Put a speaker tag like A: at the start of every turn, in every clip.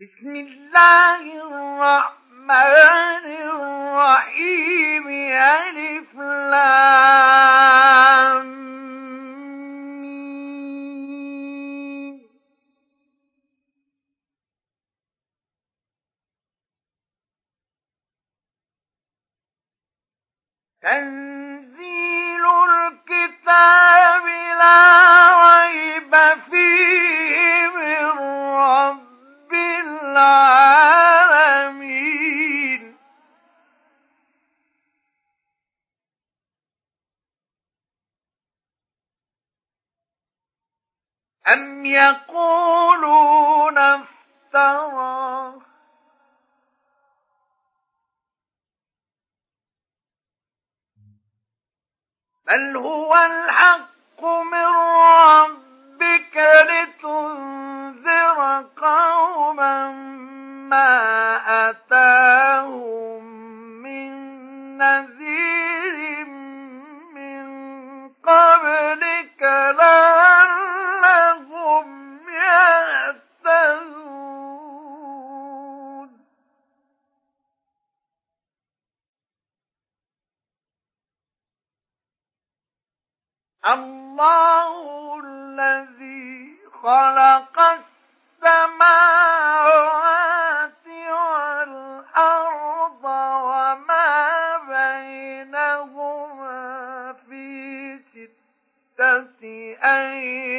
A: بسم الله الرحمن الرحيم. ألف لام تنزيل الكتاب لا ريب أم يقولون افتراه بل هو الحق من ربك لتنذر قوما ما أتاهم من نذير من قبلك الله الذي خلق السماوات والأرض وما بينهما في ستة أيام.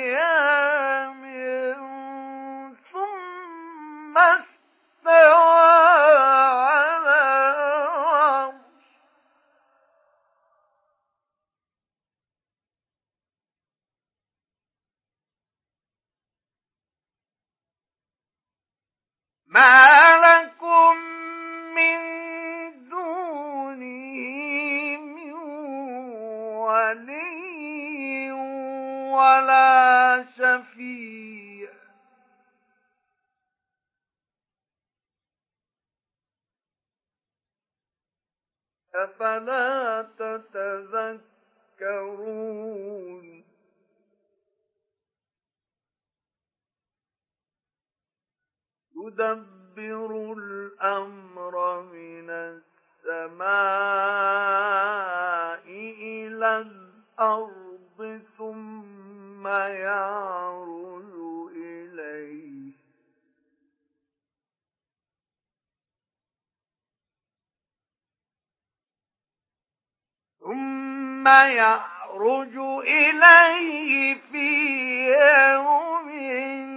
A: يدبر الأمر من السماء إلى الأرض ثم يعرج إليه. ثم يعرج إليه في يوم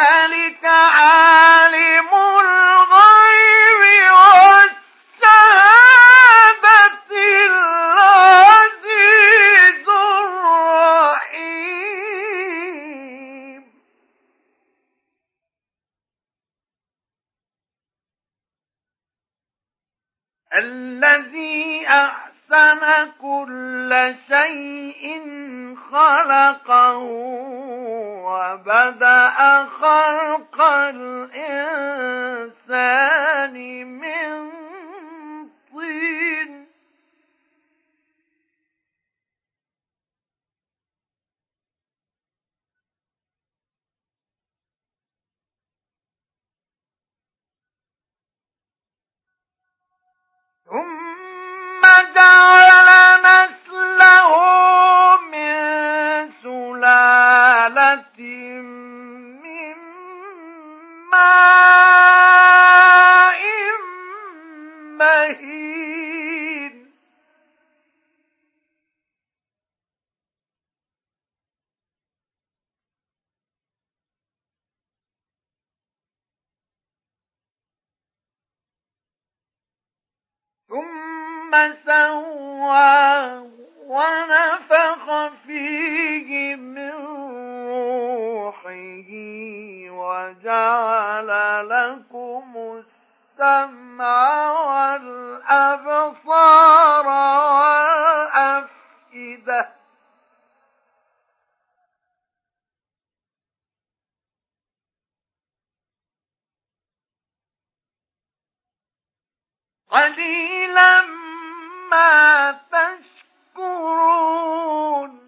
A: خلق الإنسان من طين. ثم ثم سواه ونفخ فيه من روحه وجعل لكم السمع والأبصار إذا قليلا ما تشكرون.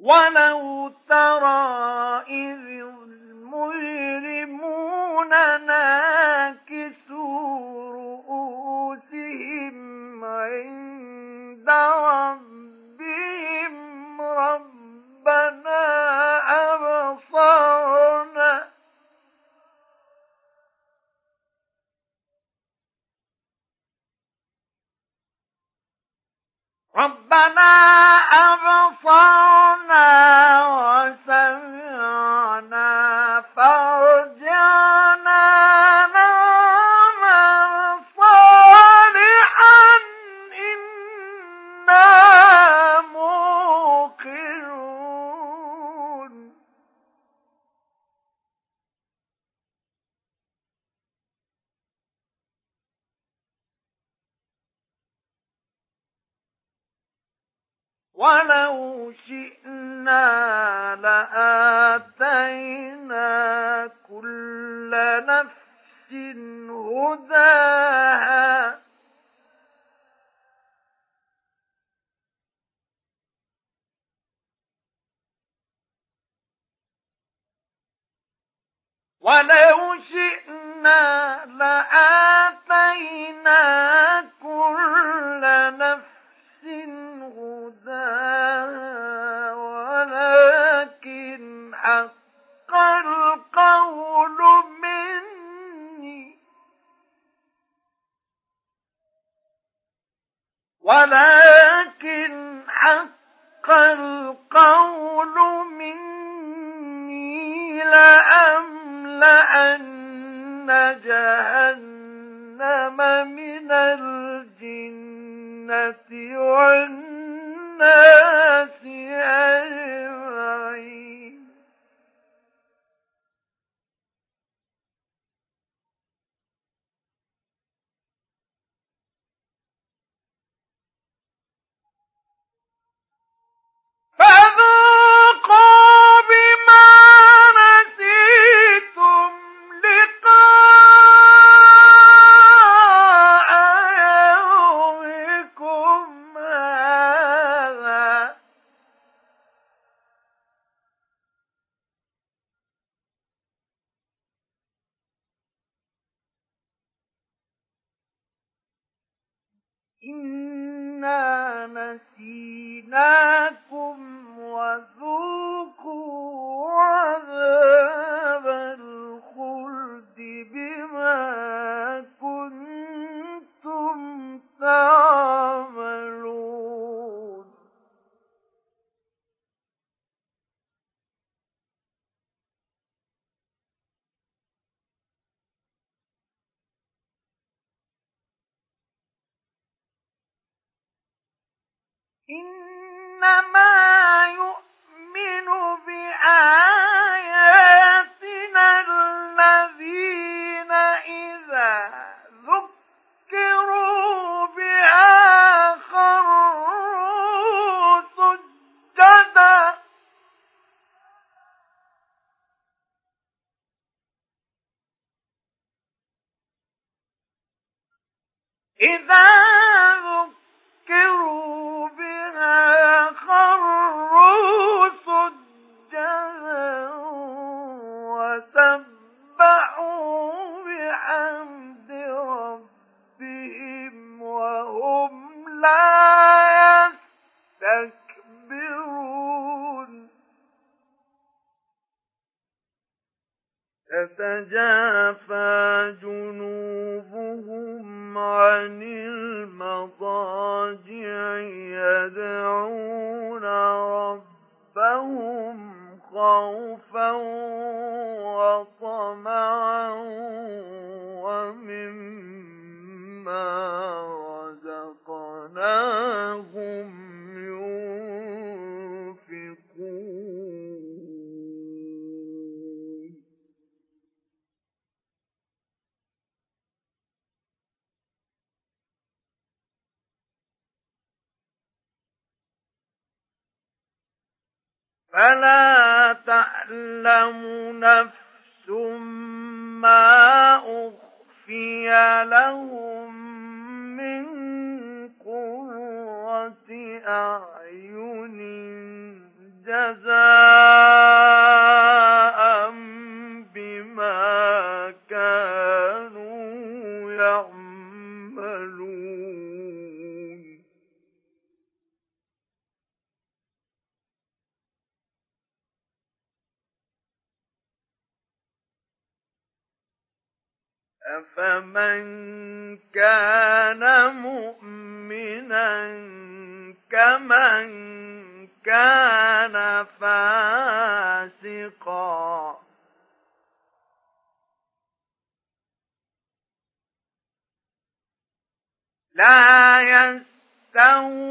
A: ولو ترى إذ المجرمون نار ربنا أبصرنا ولو شئنا لآتينا من الجنة والناس أجمعين. فذوقوا إِنَّا نَسِينَاكَ يستكبرون. تتجافى فلا تعلم نفس ما أخفي لهم من قرة أعين جزاء بما كانوا أفمن كان مؤمنا كمن كان فاسقا. لا يستوون.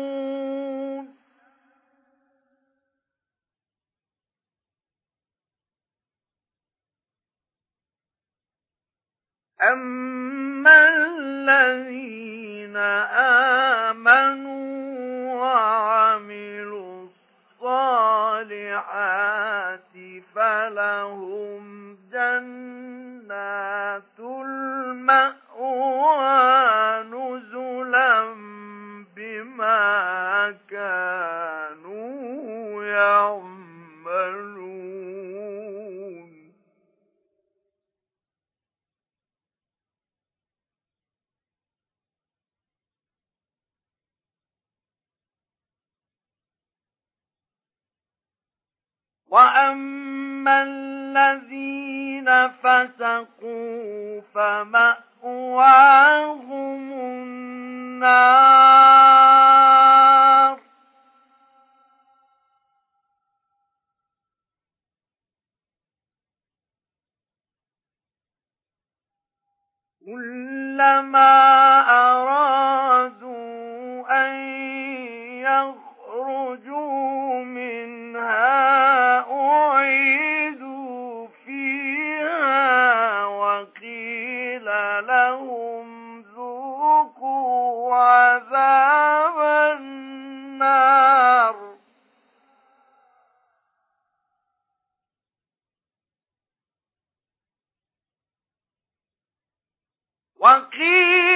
A: أما الذين آمنوا فسقوا فمأواهم النار. وقيل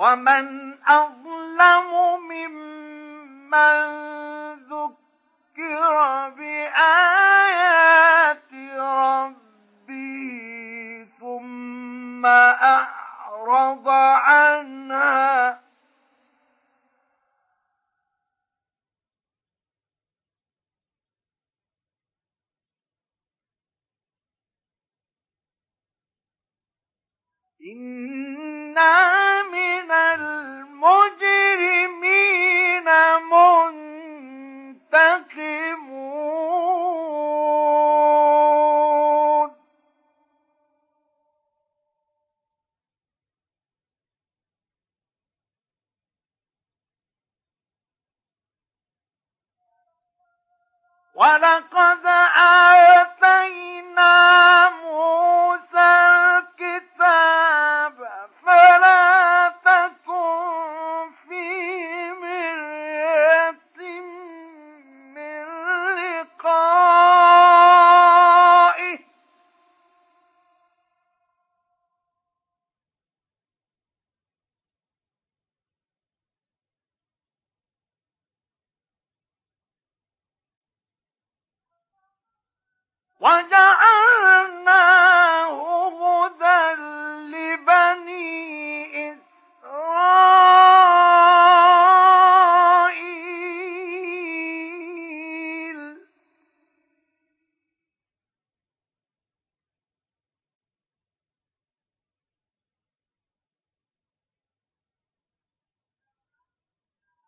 A: ومن أظلم ممن ذكر بآيات ربي ثم أعرض عنها إن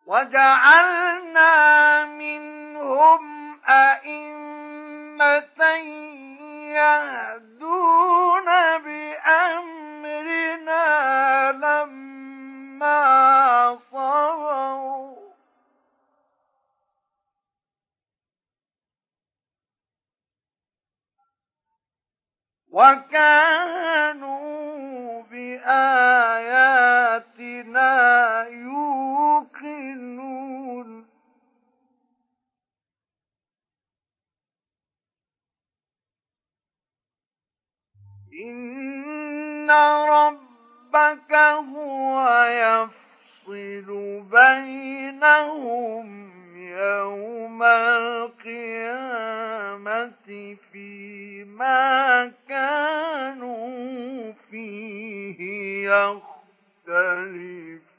A: وجعلنا منهم أئمة يهدون بأمرنا لما صبروا. وكانوا بآياتنا ربك هو يفصل بينهم يوم القيامة فيما كانوا فيه يختلفون.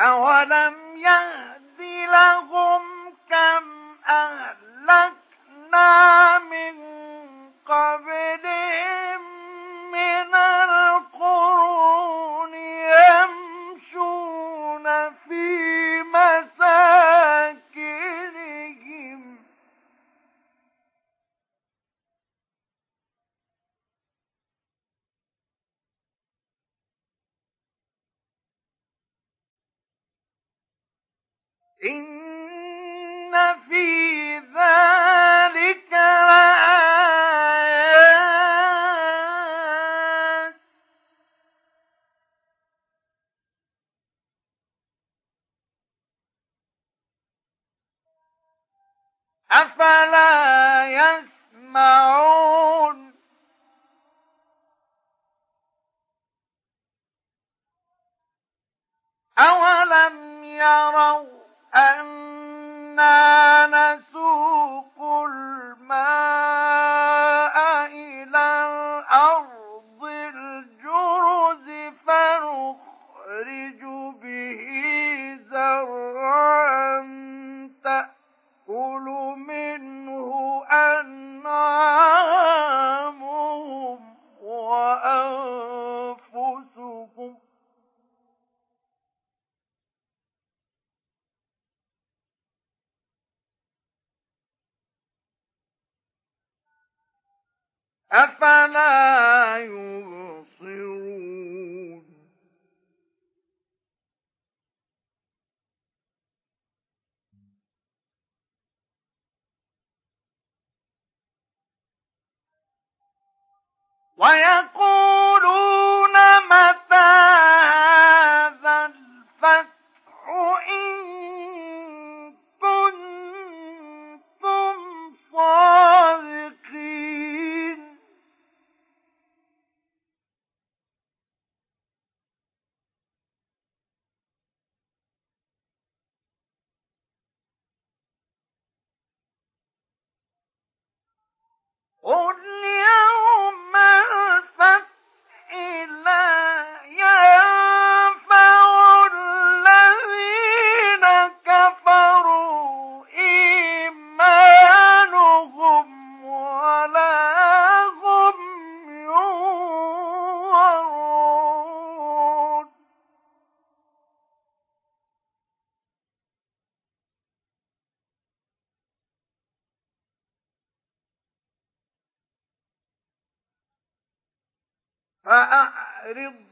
A: أولم يهد لهم كم أهلكنا من قبلهم ويقول عنهم